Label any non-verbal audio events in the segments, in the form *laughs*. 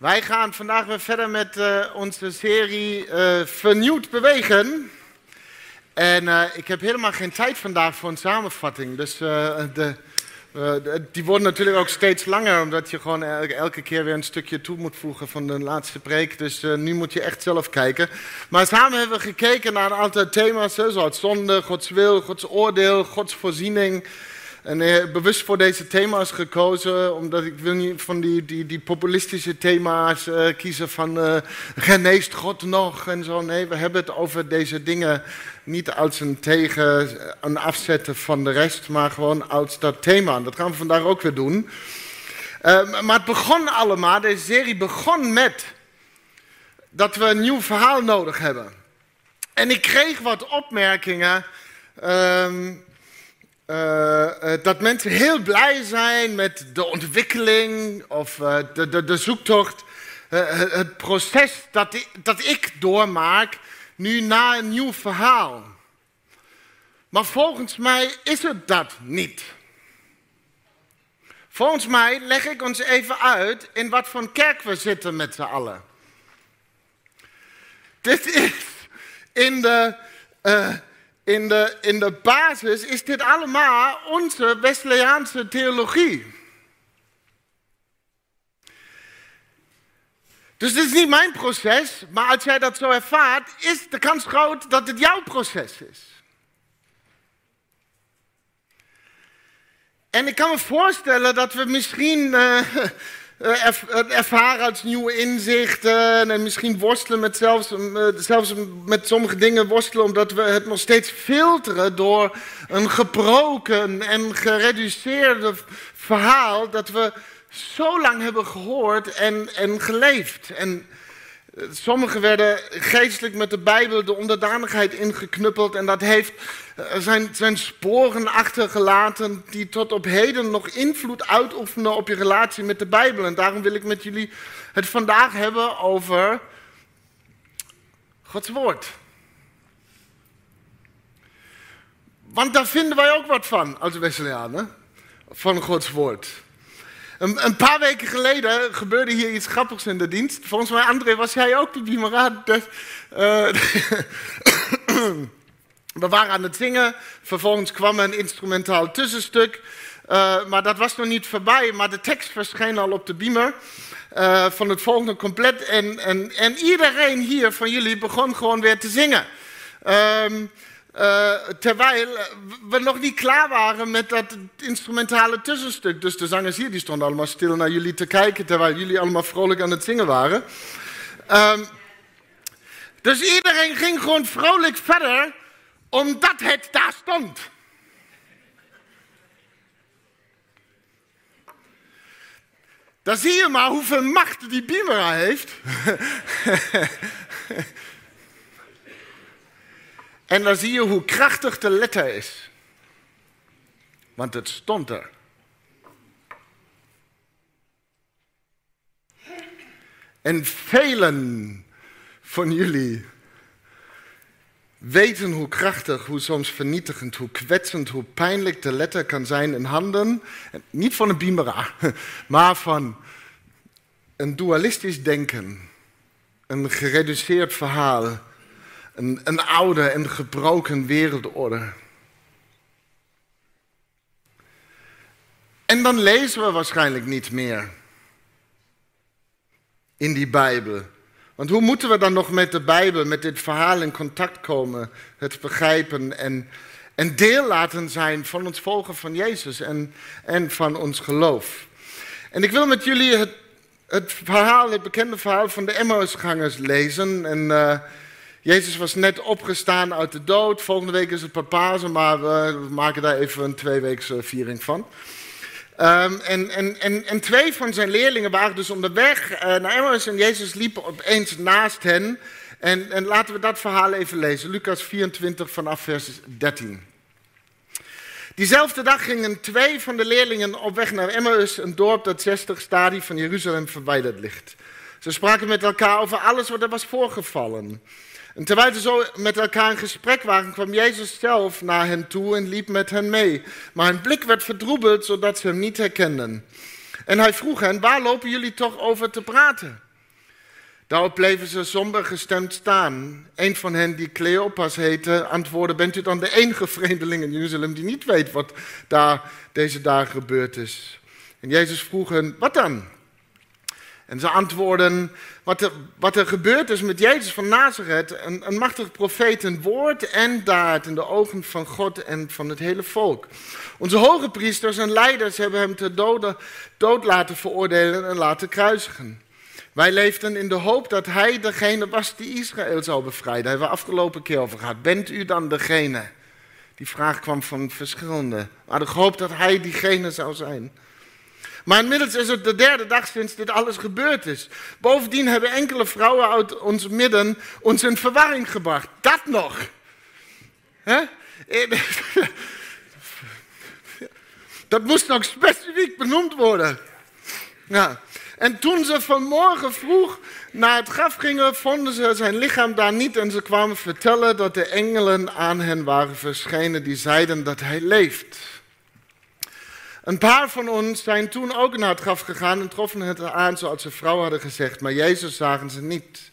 Wij gaan vandaag weer verder met uh, onze serie uh, Vernieuwd Bewegen. En uh, ik heb helemaal geen tijd vandaag voor een samenvatting. Dus de, die worden natuurlijk ook steeds langer, omdat je gewoon elke keer weer een stukje toe moet voegen van de laatste preek. Dus nu moet je echt zelf kijken. Maar samen hebben we gekeken naar een aantal thema's, zoals zonde, Gods wil, Gods oordeel, Gods voorziening. En uh, bewust voor deze thema's gekozen, omdat ik wil niet van die, die, die populistische thema's uh, kiezen van uh, geneest God nog en zo. Nee, we hebben het over deze dingen niet als een tegen, een afzetten van de rest, maar gewoon als dat thema. En dat gaan we vandaag ook weer doen. maar het begon allemaal, deze serie begon met dat we een nieuw verhaal nodig hebben. En ik kreeg wat opmerkingen. Ehm, uh, dat mensen heel blij zijn met de ontwikkeling of de, de, de, zoektocht. het proces dat ik, dat ik doormaak nu na een nieuw verhaal. Maar volgens mij is het dat niet. Volgens mij leg ik ons even uit in wat voor kerk we zitten met z'n allen. Dit is in de in de, in de basis is dit allemaal onze Wesleyaanse theologie. Dus dit is niet mijn proces, maar als jij dat zo ervaart, is de kans groot dat het jouw proces is. En ik kan me voorstellen dat we misschien uh, *laughs* ervaren als nieuwe inzichten en misschien worstelen met zelfs, uh, zelfs met sommige dingen worstelen omdat we het nog steeds filteren door een gebroken en gereduceerde verhaal dat we zo lang hebben gehoord en, en geleefd. En Sommigen werden geestelijk met de Bijbel de onderdanigheid ingeknuppeld en dat heeft eh, zijn, sporen achtergelaten die tot op heden nog invloed uitoefenen op je relatie met de Bijbel. En daarom wil ik met jullie het vandaag hebben over Gods Woord. Want daar vinden wij ook wat van als Wesleyanen, van Gods Woord. Een, paar weken geleden gebeurde hier iets grappigs in de dienst. Volgens mij, André, was jij ook de? Uh, we waren aan het zingen. Vervolgens kwam een instrumentaal tussenstuk. Uh, maar dat was nog niet voorbij. Maar de tekst verscheen al op de beamer. Uh, van het volgende compleet. En, en, en iedereen hier van jullie begon gewoon weer te zingen. Uh, uh, terwijl we nog niet klaar waren met dat instrumentale tussenstuk. Dus de zangers hier die stonden allemaal stil naar jullie te kijken, terwijl jullie allemaal vrolijk aan het zingen waren. Um, dus iedereen ging gewoon vrolijk verder, omdat het daar stond. Dan zie je maar hoeveel macht die Bimera heeft. *laughs* En dan zie je hoe krachtig de letter is. Want het stond er. En velen van jullie weten hoe krachtig, hoe soms vernietigend, hoe kwetsend, hoe pijnlijk de letter kan zijn in handen. Niet van een bimera, *laughs* maar van een dualistisch denken. Een gereduceerd verhaal een, een oude en gebroken wereldorde. En dan lezen we waarschijnlijk niet meer in die Bijbel. Want hoe moeten we dan nog met de Bijbel, met dit verhaal in contact komen, het begrijpen en, en deel laten zijn van ons volgen van Jezus en, en van ons geloof? En ik wil met jullie het, het verhaal, het bekende verhaal van de Emmausgangers lezen. En uh, Jezus was net opgestaan uit de dood. Volgende week is het Papazen, maar we maken daar even een tweeweekse viering van. Um, en, en, en, en, twee van zijn leerlingen waren dus onderweg uh, naar Emmaus en Jezus liep opeens naast hen. En, en laten we dat verhaal even lezen. Lucas 24 vanaf vers 13. Diezelfde dag gingen twee van de leerlingen op weg naar Emmaus, een dorp dat 60 stadie van Jeruzalem verwijderd ligt. Ze spraken met elkaar over alles wat er was voorgevallen. En terwijl ze zo met elkaar in gesprek waren, kwam Jezus zelf naar hen toe en liep met hen mee. Maar hun blik werd verdroebeld, zodat ze hem niet herkenden. En hij vroeg hen, waar lopen jullie toch over te praten? Daarop bleven ze somber gestemd staan. Een van hen, die Cleopas heette, antwoordde: Bent u dan de enige vreemdeling in Jeruzalem die niet weet wat daar deze dagen gebeurd is? En Jezus vroeg hen: Wat dan? En ze antwoorden: Wat er, wat er gebeurd is met Jezus van Nazareth, een, een machtig profeet, een woord en daad in de ogen van God en van het hele volk. Onze hoge priesters en leiders hebben hem te doden, dood laten veroordelen en laten kruisigen. Wij leefden in de hoop dat hij degene was die Israël zou bevrijden. Daar hebben we afgelopen keer over gehad. Bent u dan degene? Die vraag kwam van verschillende. We hadden gehoopt dat hij diegene zou zijn. Maar inmiddels is het de derde dag sinds dit alles gebeurd is. Bovendien hebben enkele vrouwen uit ons midden ons in verwarring gebracht. Dat nog. *laughs* Dat moest nog specifiek benoemd worden. Ja. En toen ze vanmorgen vroeg naar het graf gingen, vonden ze zijn lichaam daar niet. En ze kwamen vertellen dat de engelen aan hen waren verschenen die zeiden dat hij leeft. Een paar van ons zijn toen ook naar het graf gegaan en troffen het aan zoals ze vrouw hadden gezegd, maar Jezus zagen ze niet.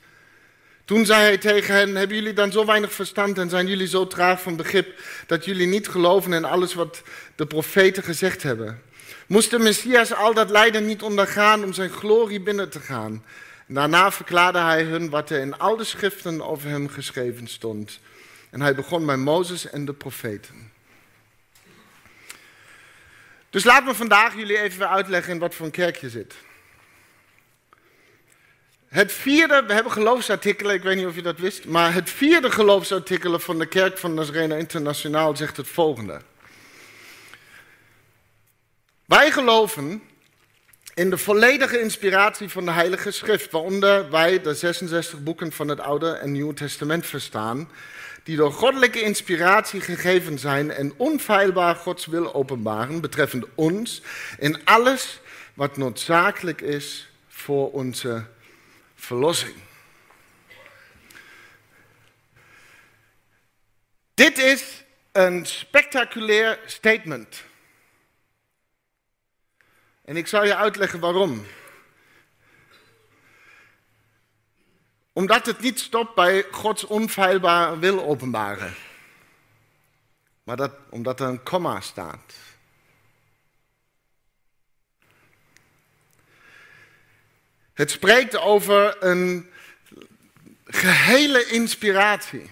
Toen zei hij tegen hen, hebben jullie dan zo weinig verstand en zijn jullie zo traag van begrip dat jullie niet geloven in alles wat de profeten gezegd hebben? Moest de Messias al dat lijden niet ondergaan om zijn glorie binnen te gaan? Daarna verklaarde hij hun wat er in al de schriften over hem geschreven stond. En hij begon bij Mozes en de profeten. Dus laat me vandaag jullie even uitleggen in wat voor een kerk je zit. Het vierde, we hebben geloofsartikelen, ik weet niet of je dat wist, maar het vierde geloofsartikel van de Kerk van Nazarena Internationaal zegt het volgende. Wij geloven in de volledige inspiratie van de Heilige Schrift, waaronder wij de 66 boeken van het Oude en Nieuwe Testament verstaan, die door goddelijke inspiratie gegeven zijn en onfeilbaar Gods wil openbaren betreffend ons in alles wat noodzakelijk is voor onze verlossing. Dit is een spectaculair statement. En ik zal je uitleggen waarom. Omdat het niet stopt bij Gods onfeilbare wil openbaren. Maar dat, omdat er een komma staat. Het spreekt over een gehele inspiratie.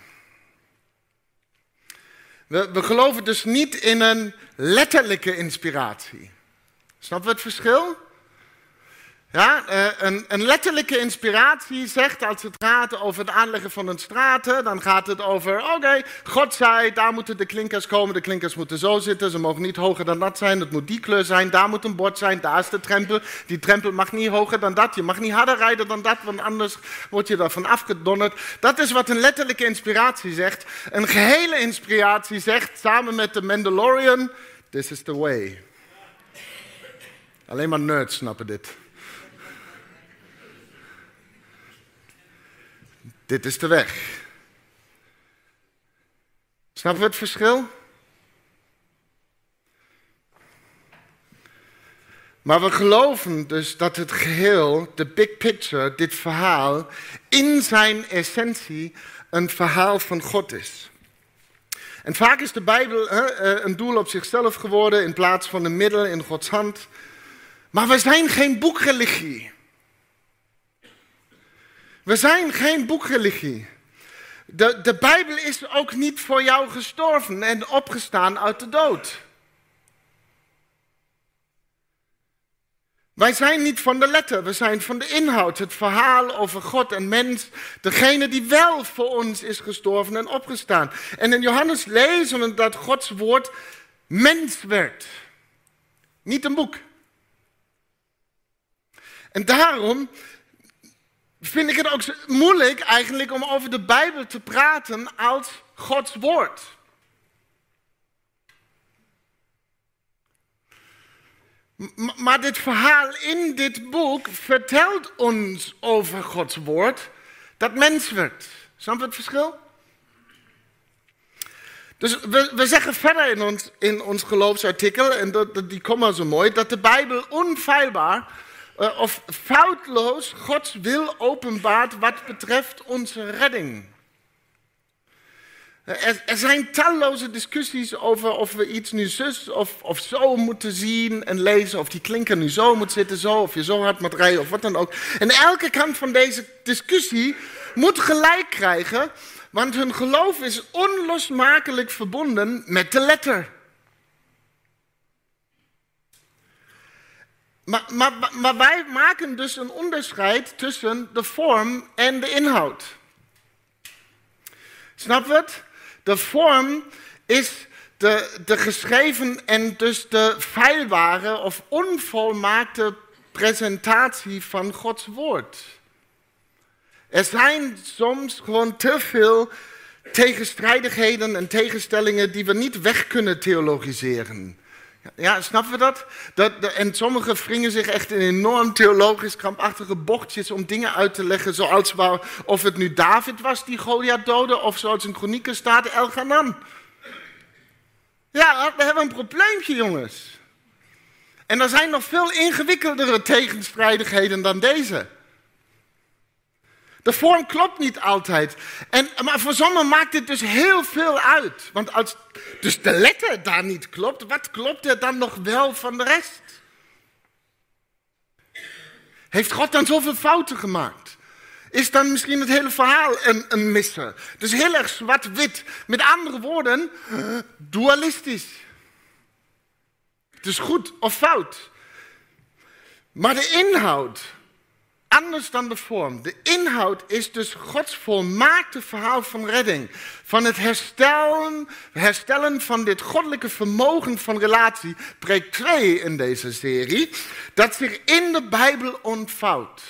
We, geloven dus niet in een letterlijke inspiratie. Snap je het verschil? Ja, eh, een, een, letterlijke inspiratie zegt als het gaat over het aanleggen van een straat, dan gaat het over, oké, God zei, daar moeten de klinkers komen, de klinkers moeten zo zitten, ze mogen niet hoger dan dat zijn, het moet die kleur zijn, daar moet een bord zijn, daar is de trempel, die trempel mag niet hoger dan dat, je mag niet harder rijden dan dat, want anders word je daarvan afgedonnerd. Dat is wat een letterlijke inspiratie zegt. Een gehele inspiratie zegt, samen met de Mandalorian, this is the way. Alleen maar nerds snappen dit. Dit is de weg. Snap je het verschil? Maar we geloven dus dat het geheel, de big picture, dit verhaal, in zijn essentie een verhaal van God is. En vaak is de Bijbel eh, een doel op zichzelf geworden in plaats van een middel in Gods hand. Maar we zijn geen boekreligie. We zijn geen boekreligie. De, de Bijbel is ook niet voor jou gestorven en opgestaan uit de dood. Wij zijn niet van de letter, we zijn van de inhoud, het verhaal over God en mens, degene die wel voor ons is gestorven en opgestaan. En in Johannes lezen we dat Gods woord mens werd. Niet een boek. En daarom vind ik het ook moeilijk eigenlijk om over de Bijbel te praten als Gods woord. Maar dit verhaal in dit boek vertelt ons over Gods woord dat mens werd. Snap je het verschil? Dus we, zeggen verder in ons, in ons geloofsartikel, en dat, die komen zo mooi, dat de Bijbel onfeilbaar uh, of foutloos Gods wil openbaart wat betreft onze redding. Er, er, zijn talloze discussies over of we iets nu zus of, of zo moeten zien en lezen. Of die klinker nu zo moet zitten, zo. Of je zo hard moet rijden of wat dan ook. En elke kant van deze discussie moet gelijk krijgen. Want hun geloof is onlosmakelijk verbonden met de letter. Maar, maar, maar wij maken dus een onderscheid tussen de vorm en de inhoud. Snap je het? De vorm is de, de geschreven en dus de feilbare of onvolmaakte presentatie van Gods woord. Er zijn soms gewoon te veel tegenstrijdigheden en tegenstellingen die we niet weg kunnen theologiseren. Ja, snappen we dat? dat en sommigen wringen zich echt in enorm theologisch krampachtige bochtjes om dingen uit te leggen, zoals waar, of het nu David was die Goliath doodde, of zoals in Chronieken staat Elganan. Ja, we hebben een probleempje, jongens. En er zijn nog veel ingewikkeldere tegenstrijdigheden dan deze. De vorm klopt niet altijd. En, maar voor sommigen maakt dit dus heel veel uit. Want als dus de letter daar niet klopt, wat klopt er dan nog wel van de rest? Heeft God dan zoveel fouten gemaakt? Is dan misschien het hele verhaal een, een misser? Dus heel erg zwart-wit. Met andere woorden, dualistisch. Het is goed of fout. Maar de inhoud anders dan de vorm. De inhoud is dus Gods volmaakte verhaal van redding. Van het herstellen, herstellen van dit goddelijke vermogen van relatie. Preek 2 in deze serie. Dat zich in de Bijbel ontvouwt.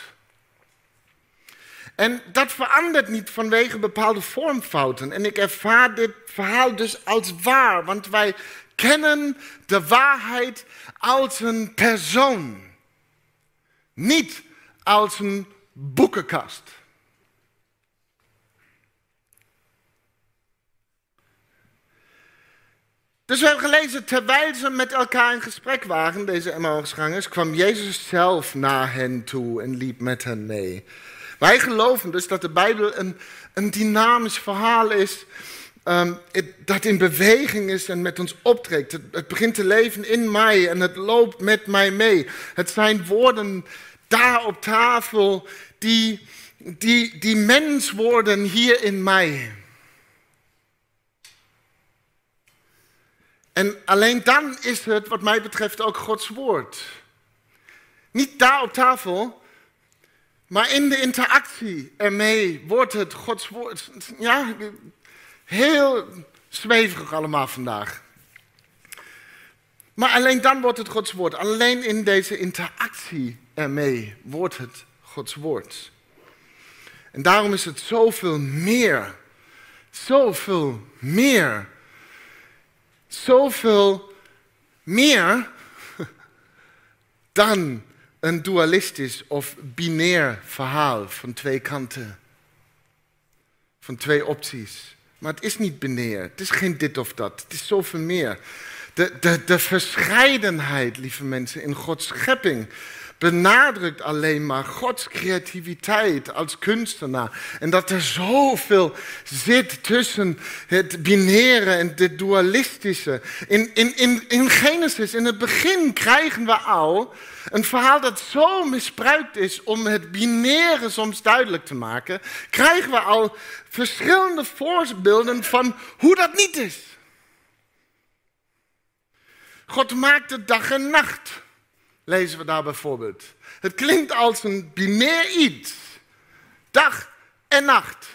En dat verandert niet vanwege bepaalde vormfouten. En ik ervaar dit verhaal dus als waar. Want wij kennen de waarheid als een persoon. Niet als een boekenkast. Dus we hebben gelezen, terwijl ze met elkaar in gesprek waren, deze Emmausgangers, kwam Jezus zelf naar hen toe en liep met hen mee. Wij geloven dus dat de Bijbel een, een dynamisch verhaal is, um, dat in beweging is en met ons optrekt. Het, het begint te leven in mij en het loopt met mij mee. Het zijn woorden daar op tafel, die, die, die mens worden hier in mij. En alleen dan is het, wat mij betreft, ook Gods woord. Niet daar op tafel, maar in de interactie ermee wordt het Gods woord. Ja, heel zweverig allemaal vandaag. Maar alleen dan wordt het Gods woord. Alleen in deze interactie ermee wordt het Gods woord. En daarom is het zoveel meer, zoveel meer, zoveel meer *laughs* dan een dualistisch of binair verhaal van twee kanten, van twee opties. Maar het is niet binair, het is geen dit of dat, het is zoveel meer. De, de, de verscheidenheid, lieve mensen, in Gods schepping benadrukt alleen maar Gods creativiteit als kunstenaar. En dat er zoveel zit tussen het binaire en het dualistische. In, in, in, in Genesis, in het begin krijgen we al een verhaal dat zo misbruikt is om het binaire soms duidelijk te maken. Krijgen we al verschillende voorbeelden van hoe dat niet is. God maakte dag en nacht lezen we daar bijvoorbeeld. Het klinkt als een binair iets. Dag en nacht.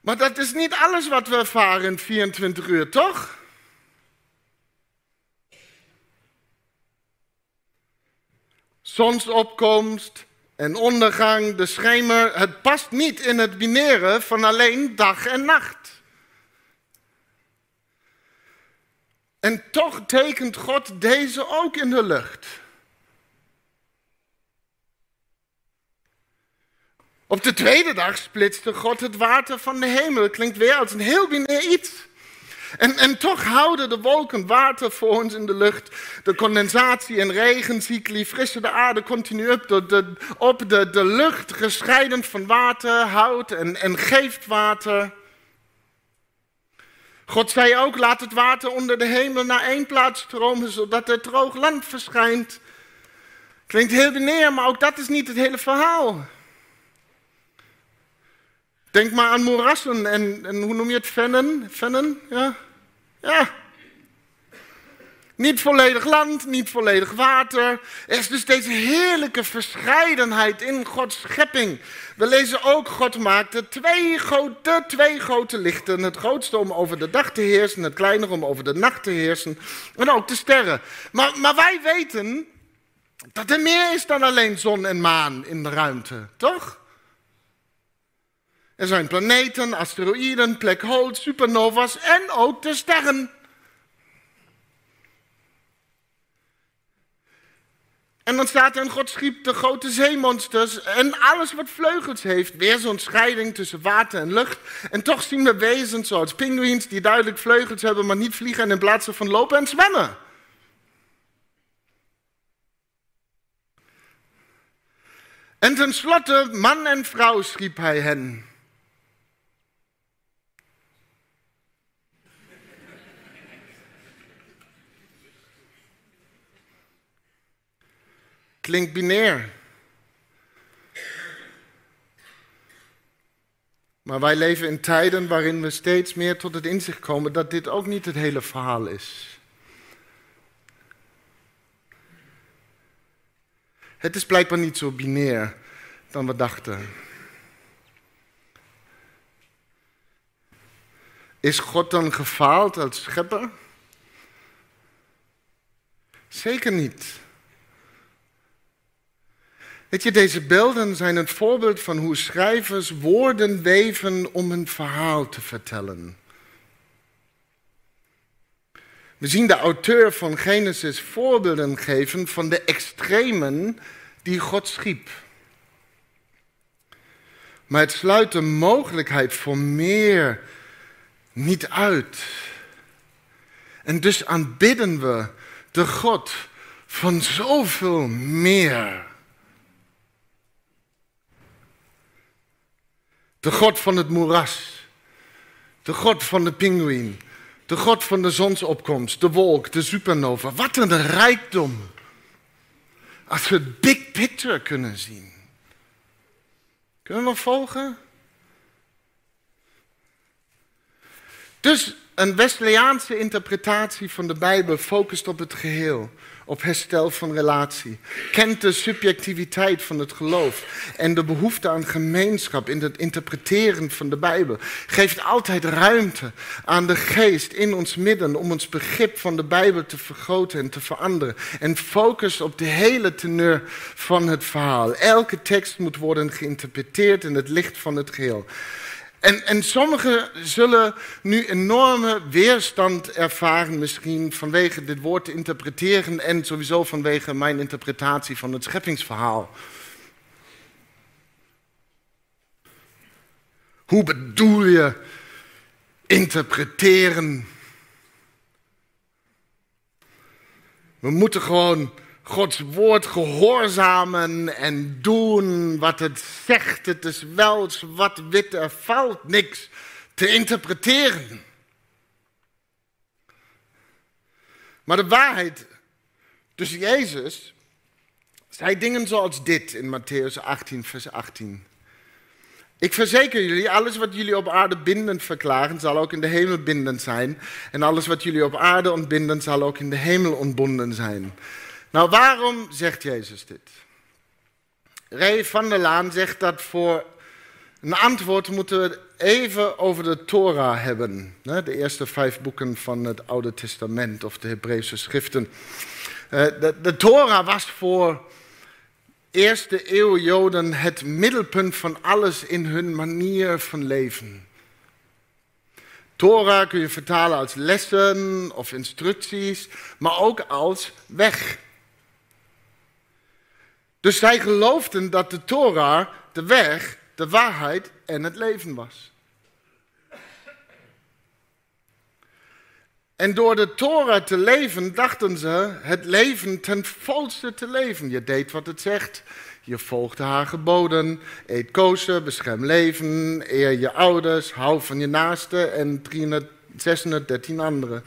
Maar dat is niet alles wat we ervaren in 24 uur, toch? Zonsopkomst en ondergang, de schemer, het past niet in het binaire van alleen dag en nacht. En toch tekent God deze ook in de lucht. Op de tweede dag splitste God het water van de hemel. Klinkt weer als een heel binair iets. En, en toch houden de wolken water voor ons in de lucht. De condensatie en regencycli frissen de aarde continu op. De, de, op de, de lucht gescheiden van water, hout en, en geeft water. God zei ook, laat het water onder de hemel naar één plaats stromen, zodat er droog land verschijnt. Klinkt heel neer, maar ook dat is niet het hele verhaal. Denk maar aan moerassen en, en hoe noem je het? Vennen? Vennen? Ja? Ja. Niet volledig land, niet volledig water. Er is dus deze heerlijke verscheidenheid in Gods schepping. We lezen ook, God maakte twee grote, twee grote lichten. Het grootste om over de dag te heersen, het kleinere om over de nacht te heersen. En ook de sterren. Maar, maar wij weten dat er meer is dan alleen zon en maan in de ruimte, toch? Er zijn planeten, asteroïden, black holes, supernova's en ook de sterren. En dan staat er, en God schiep de grote zeemonsters en alles wat vleugels heeft. Weer zo'n scheiding tussen water en lucht. En toch zien we wezens zoals pinguïns die duidelijk vleugels hebben, maar niet vliegen en in plaats van lopen en zwemmen. En tenslotte, man en vrouw schiep hij hen. Klinkt binair. Maar wij leven in tijden waarin we steeds meer tot het inzicht komen dat dit ook niet het hele verhaal is. Het is blijkbaar niet zo binair dan we dachten. Is God dan gefaald als schepper? Zeker niet. Weet je, deze beelden zijn een voorbeeld van hoe schrijvers woorden weven om een verhaal te vertellen. We zien de auteur van Genesis voorbeelden geven van de extremen die God schiep. Maar het sluit de mogelijkheid voor meer niet uit. En dus aanbidden we de God van zoveel meer. De God van het moeras. De God van de pinguïn. De God van de zonsopkomst, de wolk, de supernova. Wat een rijkdom. Als we het big picture kunnen zien. Kunnen we volgen? Dus een Wesleyaanse interpretatie van de Bijbel focust op het geheel op herstel van relatie. Kent de subjectiviteit van het geloof en de behoefte aan gemeenschap in het interpreteren van de Bijbel. Geeft altijd ruimte aan de geest in ons midden om ons begrip van de Bijbel te vergroten en te veranderen. En focus op de hele teneur van het verhaal. Elke tekst moet worden geïnterpreteerd in het licht van het geheel. En, en sommigen zullen nu enorme weerstand ervaren, misschien vanwege dit woord te interpreteren en sowieso vanwege mijn interpretatie van het scheppingsverhaal. Hoe bedoel je interpreteren? We moeten gewoon Gods woord gehoorzamen en doen wat het zegt. Het is wel zwart-wit, er valt niks te interpreteren. Maar de waarheid tussen Jezus zei dingen zoals dit in Matthäus 18, vers 18. Ik verzeker jullie, alles wat jullie op aarde bindend verklaren, zal ook in de hemel bindend zijn. En alles wat jullie op aarde ontbinden, zal ook in de hemel ontbonden zijn. Nou, waarom zegt Jezus dit? Ray van der Laan zegt dat voor een antwoord moeten we even over de Torah hebben. De eerste vijf boeken van het Oude Testament of de Hebreeuwse schriften. Eh, de, de Torah was voor eerste eeuw Joden het middelpunt van alles in hun manier van leven. Torah kun je vertalen als lessen of instructies, maar ook als weg. Dus zij geloofden dat de Torah de weg, de waarheid en het leven was. En door de Torah te leven, dachten ze het leven ten volste te leven. Je deed wat het zegt. Je volgde haar geboden. Eet kozen, bescherm leven. Eer je ouders. Hou van je naaste. En 613 andere.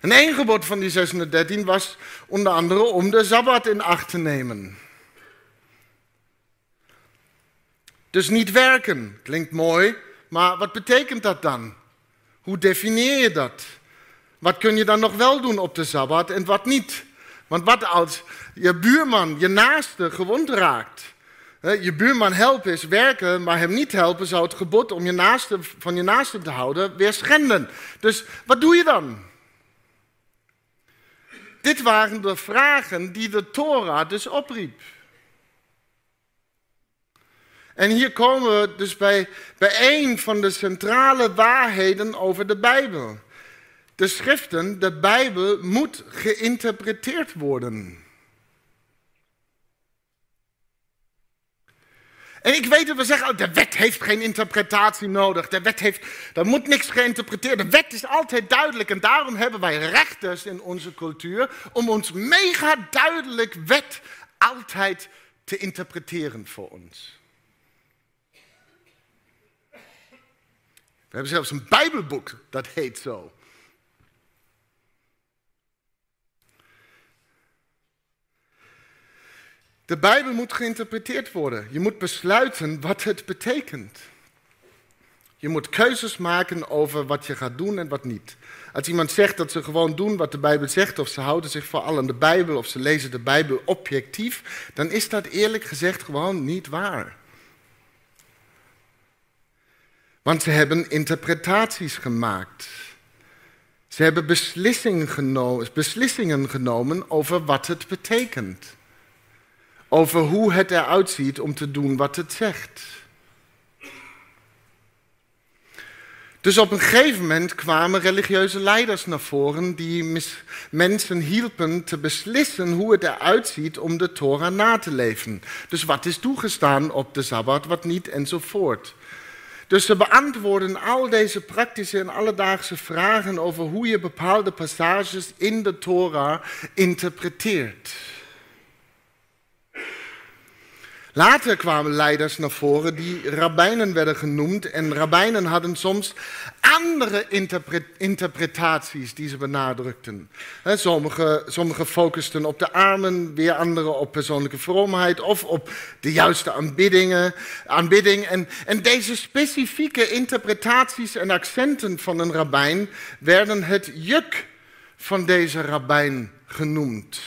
En één van die 613 was onder andere om de Sabbat in acht te nemen. Dus niet werken. Klinkt mooi, maar wat betekent dat dan? Hoe definieer je dat? Wat kun je dan nog wel doen op de Sabbat en wat niet? Want wat als je buurman, je naaste, gewond raakt? Je buurman helpen is werken, maar hem niet helpen zou het gebod om je naaste, van je naaste te houden weer schenden. Dus wat doe je dan? Dit waren de vragen die de Torah dus opriep. En hier komen we dus bij, bij een van de centrale waarheden over de Bijbel. De schriften, de Bijbel, moet geïnterpreteerd worden. En ik weet dat we zeggen, oh, de wet heeft geen interpretatie nodig. De wet heeft, er moet niks geïnterpreteerd. De wet is altijd duidelijk en daarom hebben wij rechters in onze cultuur om ons mega duidelijk wet altijd te interpreteren voor ons. We hebben zelfs een Bijbelboek dat heet zo. De Bijbel moet geïnterpreteerd worden. Je moet besluiten wat het betekent. Je moet keuzes maken over wat je gaat doen en wat niet. Als iemand zegt dat ze gewoon doen wat de Bijbel zegt, of ze houden zich vooral aan de Bijbel, of ze lezen de Bijbel objectief, dan is dat eerlijk gezegd gewoon niet waar. Want ze hebben interpretaties gemaakt. Ze hebben beslissingen genomen, over wat het betekent. Over hoe het eruit ziet om te doen wat het zegt. Dus op een gegeven moment kwamen religieuze leiders naar voren die mensen hielpen te beslissen hoe het eruit ziet om de Torah na te leven. Dus wat is toegestaan op de Sabbat, wat niet enzovoort. Dus ze beantwoorden al deze praktische en alledaagse vragen over hoe je bepaalde passages in de Torah interpreteert. Later kwamen leiders naar voren die rabbijnen werden genoemd. En rabbijnen hadden soms andere interpretaties die ze benadrukten. Sommige, sommige focusten op de armen, weer andere op persoonlijke vroomheid of op de juiste aanbiddingen, aanbidding. En, en deze specifieke interpretaties en accenten van een rabbijn werden het juk van deze rabbijn genoemd.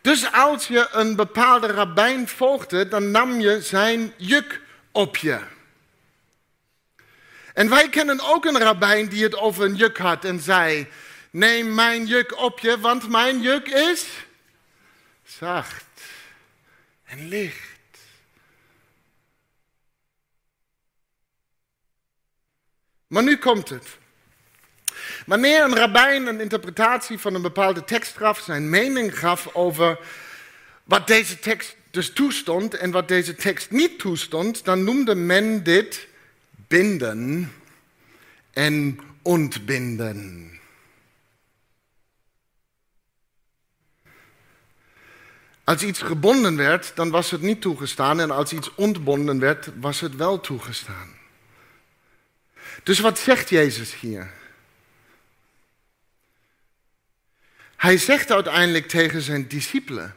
Dus als je een bepaalde rabbijn volgde, dan nam je zijn juk op je. En wij kennen ook een rabbijn die het over een juk had en zei: Neem mijn juk op je, want mijn juk is zacht en licht. Maar nu komt het. Wanneer een rabbijn een interpretatie van een bepaalde tekst gaf, zijn mening gaf over wat deze tekst dus toestond en wat deze tekst niet toestond, dan noemde men dit binden en ontbinden. Als iets gebonden werd, dan was het niet toegestaan en als iets ontbonden werd, was het wel toegestaan. Dus wat zegt Jezus hier? Hij zegt uiteindelijk tegen zijn discipelen,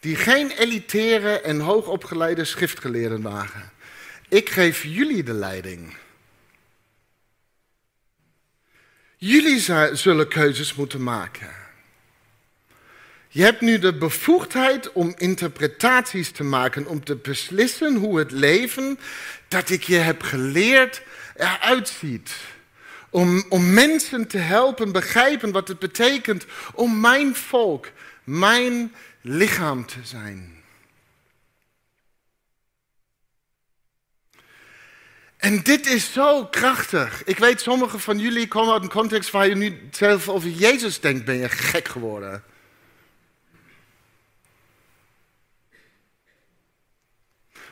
die geen elitaire en hoogopgeleide schriftgeleerden waren. Ik geef jullie de leiding. Jullie zullen keuzes moeten maken. Je hebt nu de bevoegdheid om interpretaties te maken, om te beslissen hoe het leven dat ik je heb geleerd eruit ziet. Om, om mensen te helpen begrijpen wat het betekent om mijn volk, mijn lichaam te zijn. En dit is zo krachtig. Ik weet, sommigen van jullie komen uit een context waar je nu zelf over Jezus denkt, ben je gek geworden.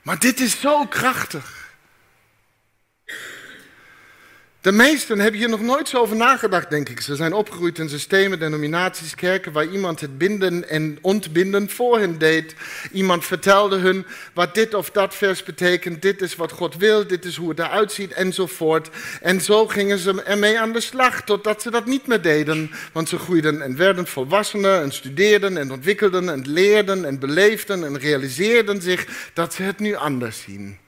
Maar dit is zo krachtig. De meesten hebben hier nog nooit zo over nagedacht, denk ik. Ze zijn opgegroeid in systemen, denominaties, kerken waar iemand het binden en ontbinden voor hen deed. Iemand vertelde hun wat dit of dat vers betekent. Dit is wat God wil, dit is hoe het eruit ziet enzovoort. En zo gingen ze ermee aan de slag totdat ze dat niet meer deden. Want ze groeiden en werden volwassenen en studeerden en ontwikkelden en leerden en beleefden en realiseerden zich dat ze het nu anders zien.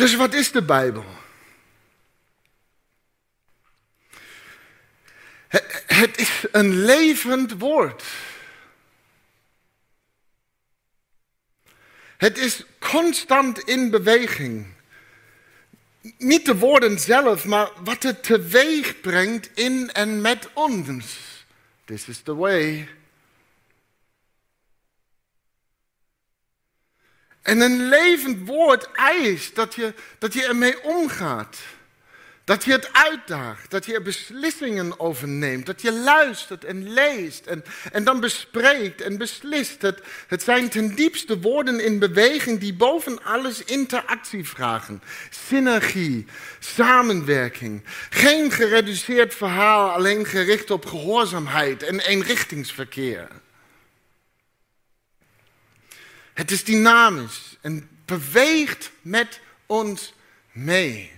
Dus wat is de Bijbel? Het is een levend woord. Het is constant in beweging. Niet de woorden zelf, maar wat het teweeg brengt in en met ons. This is the way. En een levend woord eist dat je, dat je ermee omgaat. Dat je het uitdaagt, dat je er beslissingen over neemt, dat je luistert en leest en, en dan bespreekt en beslist. Het, het zijn ten diepste woorden in beweging die boven alles interactie vragen. Synergie, samenwerking. Geen gereduceerd verhaal alleen gericht op gehoorzaamheid en eenrichtingsverkeer. Het is dynamisch en beweegt met ons mee.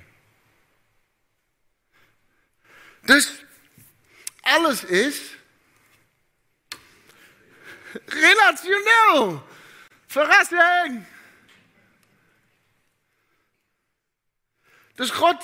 Dus alles is relationeel. Verrassing! Dus God,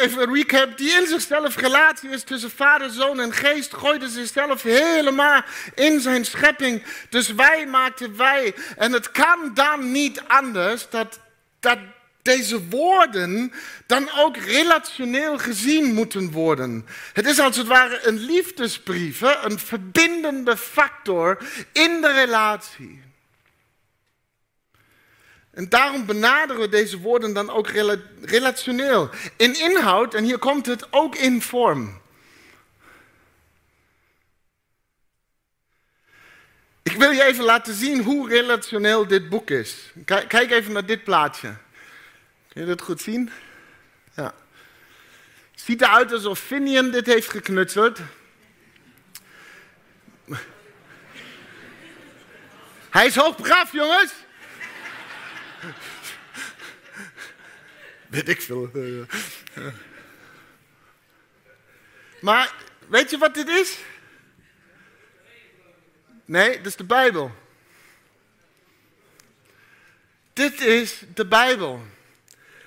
even een recap, die in zichzelf relatie is tussen vader, zoon en geest, gooide zichzelf helemaal in zijn schepping. Dus wij maakten wij. En het kan dan niet anders dat, dat deze woorden dan ook relationeel gezien moeten worden. Het is als het ware een liefdesbrief, een verbindende factor in de relatie. En daarom benaderen we deze woorden dan ook relationeel. In inhoud, en hier komt het ook in vorm. Ik wil je even laten zien hoe relationeel dit boek is. Kijk even naar dit plaatje. Kun je dat goed zien? Ja. Ziet eruit alsof Finian dit heeft geknutseld. Hij is hoogbraaf, jongens. Weet ik veel. Maar weet je wat dit is? Nee, dit is de Bijbel. Dit is de Bijbel.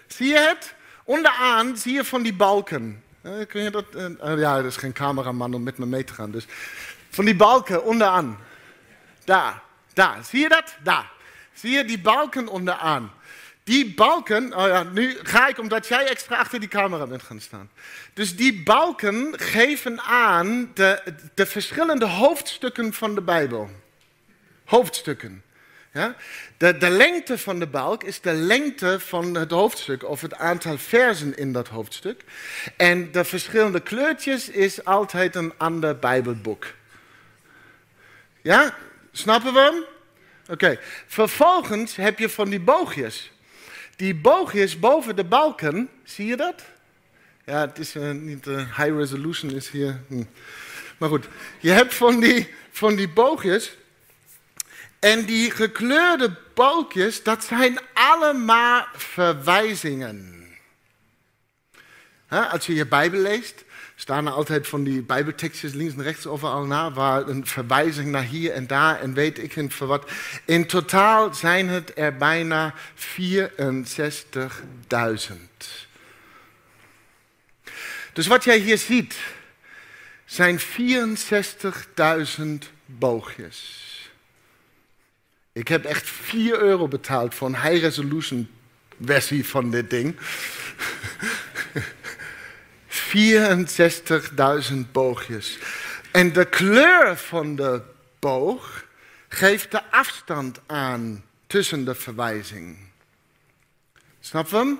Zie je het? Onderaan zie je van die balken. Uh, kun je dat? Uh, ja, er is geen cameraman om met me mee te gaan. Dus van die balken onderaan. Daar, daar. Zie je dat? Daar. Zie je die balken onderaan? Die balken, oh ja, nu ga ik omdat jij extra achter die camera bent gaan staan. Dus die balken geven aan de, de verschillende hoofdstukken van de Bijbel. Hoofdstukken. Ja? De, de lengte van de balk is de lengte van het hoofdstuk of het aantal versen in dat hoofdstuk. En de verschillende kleurtjes is altijd een ander Bijbelboek. Ja, snappen we hem? Oké, vervolgens heb je van die boogjes. Die boogjes boven de balken, zie je dat? Ja, het is uh, niet uh, high resolution is hier. Hm. Maar goed, je hebt van die, van die boogjes. En die gekleurde balkjes, dat zijn allemaal verwijzingen. als je je Bijbel leest, staan er altijd van die Bijbeltekstjes links en rechts overal na, waar een verwijzing naar hier en daar en weet ik in voor wat. In totaal zijn het er bijna 64.000. Dus wat jij hier ziet, zijn 64.000 boogjes. Ik heb echt 4 euro betaald voor een high resolution versie van dit ding. 64.000 boogjes. En de kleur van de boog geeft de afstand aan tussen de verwijzing. Snap je hem?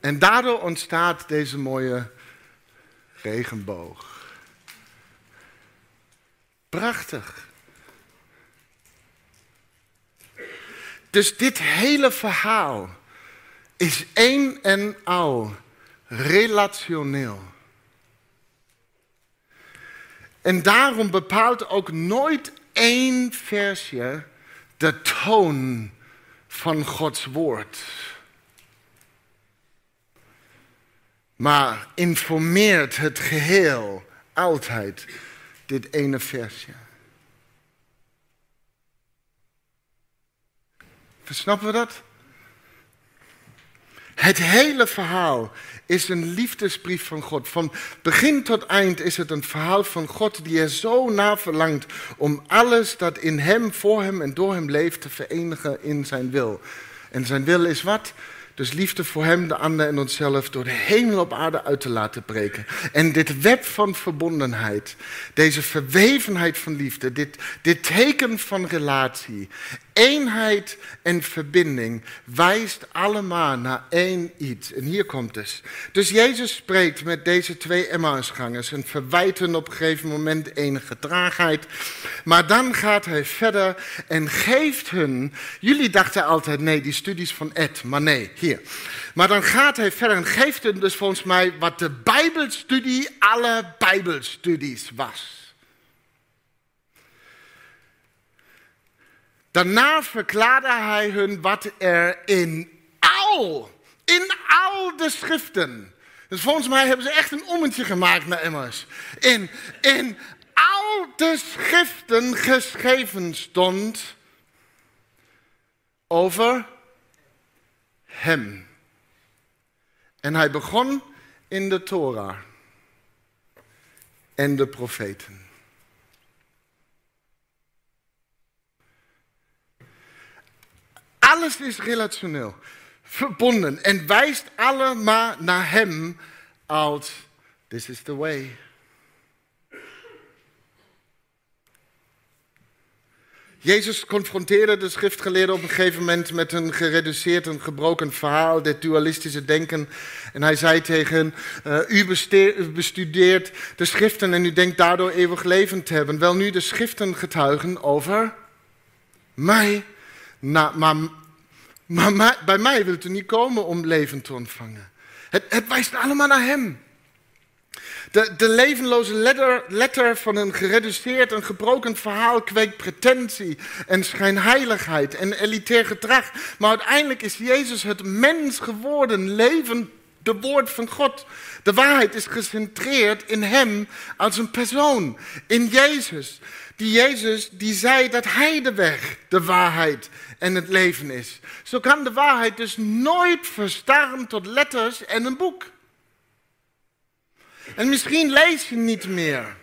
En daardoor ontstaat deze mooie regenboog. Prachtig. Dus dit hele verhaal is één en al relationeel. En daarom bepaalt ook nooit één versje de toon van Gods woord. Maar informeert het geheel altijd dit ene versje. Versnappen we dat? Het hele verhaal is een liefdesbrief van God. Van begin tot eind is het een verhaal van God die er zo naar verlangt om alles dat in Hem, voor Hem en door Hem leeft te verenigen in Zijn wil. En Zijn wil is wat? Dus liefde voor hem, de ander en onszelf door de hemel op aarde uit te laten breken. En dit web van verbondenheid, deze verwevenheid van liefde, dit, dit teken van relatie, eenheid en verbinding wijst allemaal naar één iets. En hier komt het. Dus Jezus spreekt met deze twee Emmausgangers en verwijt hen op een gegeven moment enige traagheid. Maar dan gaat hij verder en geeft hun. Jullie dachten altijd, nee, die studies van Ed, maar nee, hier. Maar dan gaat hij verder en geeft hun dus volgens mij wat de Bijbelstudie alle Bijbelstudies was. Daarna verklaarde hij hun wat er in al, in al de schriften. Dus volgens mij hebben ze echt een ommetje gemaakt naar Emmers. In, in al de schriften geschreven stond over hem. En hij begon in de Torah en de profeten. Alles is relationeel, verbonden en wijst allemaal naar Hem als this is the way. Jezus confronteerde de schriftgeleerden op een gegeven moment met een gereduceerd en gebroken verhaal, dit dualistische denken. En hij zei tegen hen, uh, u bestudeert de schriften en u denkt daardoor eeuwig leven te hebben. Wel nu de schriften getuigen over mij. Nou, maar maar bij mij wilt u niet komen om leven te ontvangen. Het, het wijst allemaal naar hem. De, de levenloze letter, letter, van een gereduceerd en gebroken verhaal kweekt pretentie en schijnheiligheid en elitair gedrag. Maar uiteindelijk is Jezus het mens geworden, leven, de woord van God. De waarheid is gecentreerd in Hem als een persoon, in Jezus. Die Jezus die zei dat Hij de weg, de waarheid en het leven is. Zo kan de waarheid dus nooit verstarren tot letters en een boek. En misschien lees je niet meer.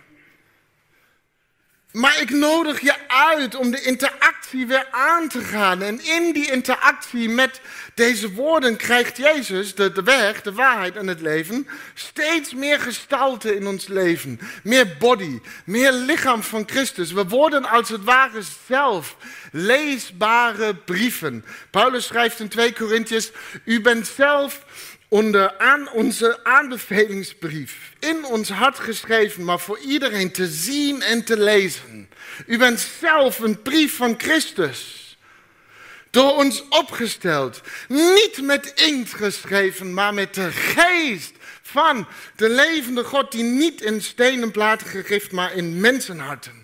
Maar ik nodig je uit om de interactie weer aan te gaan. En in die interactie met deze woorden krijgt Jezus, de, weg, de waarheid en het leven, steeds meer gestalte in ons leven. Meer body, meer lichaam van Christus. We worden als het ware zelf leesbare brieven. Paulus schrijft in 2 Korintiërs, u bent zelf onder aan onze aanbevelingsbrief in ons hart geschreven, maar voor iedereen te zien en te lezen. U bent zelf een brief van Christus. Door ons opgesteld. Niet met inkt geschreven, maar met de geest van de levende God die niet in stenen platen gegrift, maar in mensenharten.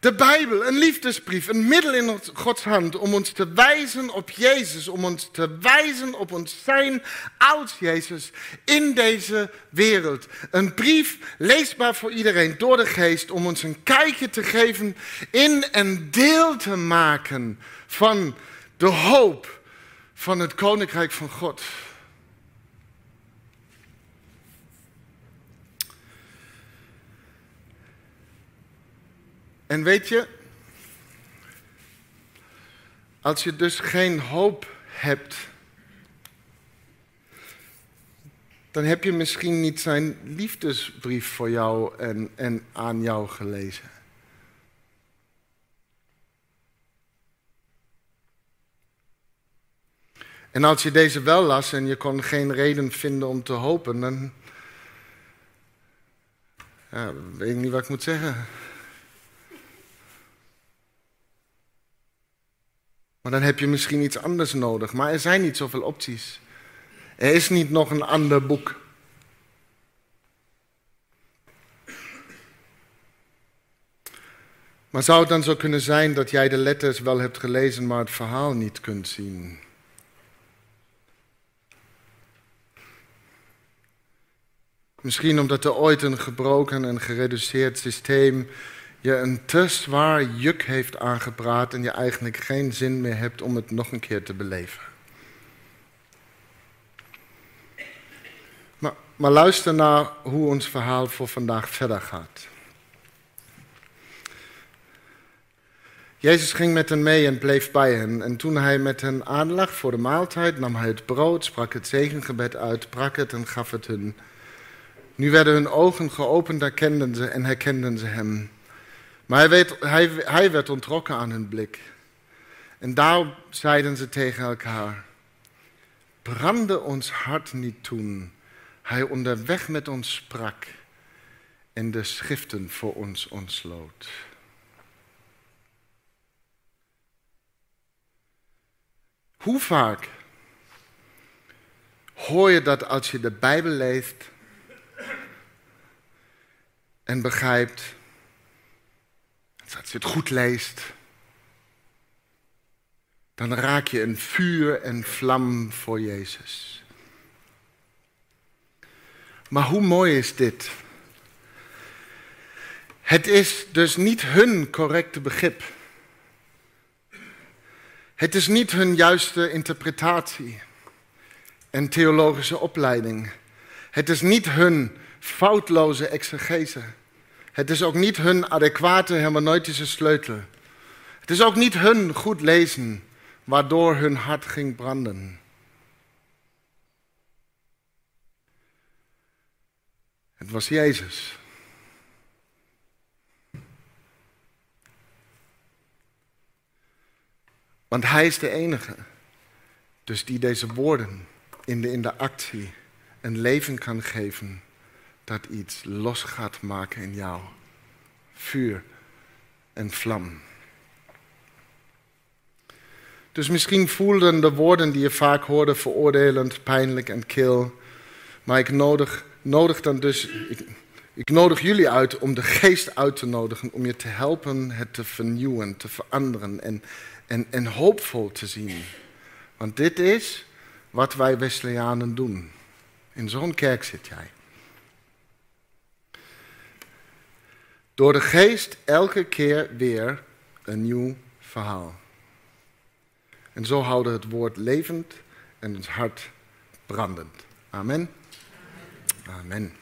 De Bijbel, een liefdesbrief, een middel in Gods hand om ons te wijzen op Jezus, om ons te wijzen op ons zijn als Jezus in deze wereld. Een brief leesbaar voor iedereen door de geest om ons een kijkje te geven in en deel te maken van de hoop van het Koninkrijk van God. En weet je, als je dus geen hoop hebt, dan heb je misschien niet zijn liefdesbrief voor jou en, en aan jou gelezen. En als je deze wel las en je kon geen reden vinden om te hopen, dan weet ik niet wat ik moet zeggen. Maar dan heb je misschien iets anders nodig. Maar er zijn niet zoveel opties. Er is niet nog een ander boek. Maar zou het dan zo kunnen zijn dat jij de letters wel hebt gelezen, maar het verhaal niet kunt zien? Misschien omdat er ooit een gebroken en gereduceerd systeem je een te zwaar juk heeft aangepraat en je eigenlijk geen zin meer hebt om het nog een keer te beleven. Maar, maar luister naar hoe ons verhaal voor vandaag verder gaat. Jezus ging met hen mee en bleef bij hen. En toen hij met hen aanlag voor de maaltijd, nam hij het brood, sprak het zegengebed uit, brak het en gaf het hun. Nu werden hun ogen geopend herkenden ze, en herkenden ze hem. Maar hij werd, hij, hij werd ontrokken aan hun blik. En daar zeiden ze tegen elkaar: Brandde ons hart niet toen hij onderweg met ons sprak en de schriften voor ons ontsloot. Hoe vaak hoor je dat als je de Bijbel leest en begrijpt, als je het goed leest, dan raak je een vuur en vlam voor Jezus. Maar hoe mooi is dit? Het is dus niet hun correcte begrip. Het is niet hun juiste interpretatie en theologische opleiding. Het is niet hun foutloze exegese. Het is ook niet hun adequate hermeneutische sleutel. Het is ook niet hun goed lezen, waardoor hun hart ging branden. Het was Jezus. Want Hij is de enige, dus die deze woorden in de, in de actie een leven kan geven dat iets los gaat maken in jou. Vuur en vlam. Dus misschien voelden de woorden die je vaak hoorde veroordelend, pijnlijk en kil. Maar ik nodig, nodig dan dus, ik, ik nodig jullie uit om de geest uit te nodigen, om je te helpen het te vernieuwen, te veranderen en, en, en hoopvol te zien. Want dit is wat wij Wesleyanen doen. In zo'n kerk zit jij. Door de geest elke keer weer een nieuw verhaal. En zo houden het woord levend en het hart brandend. Amen. Amen.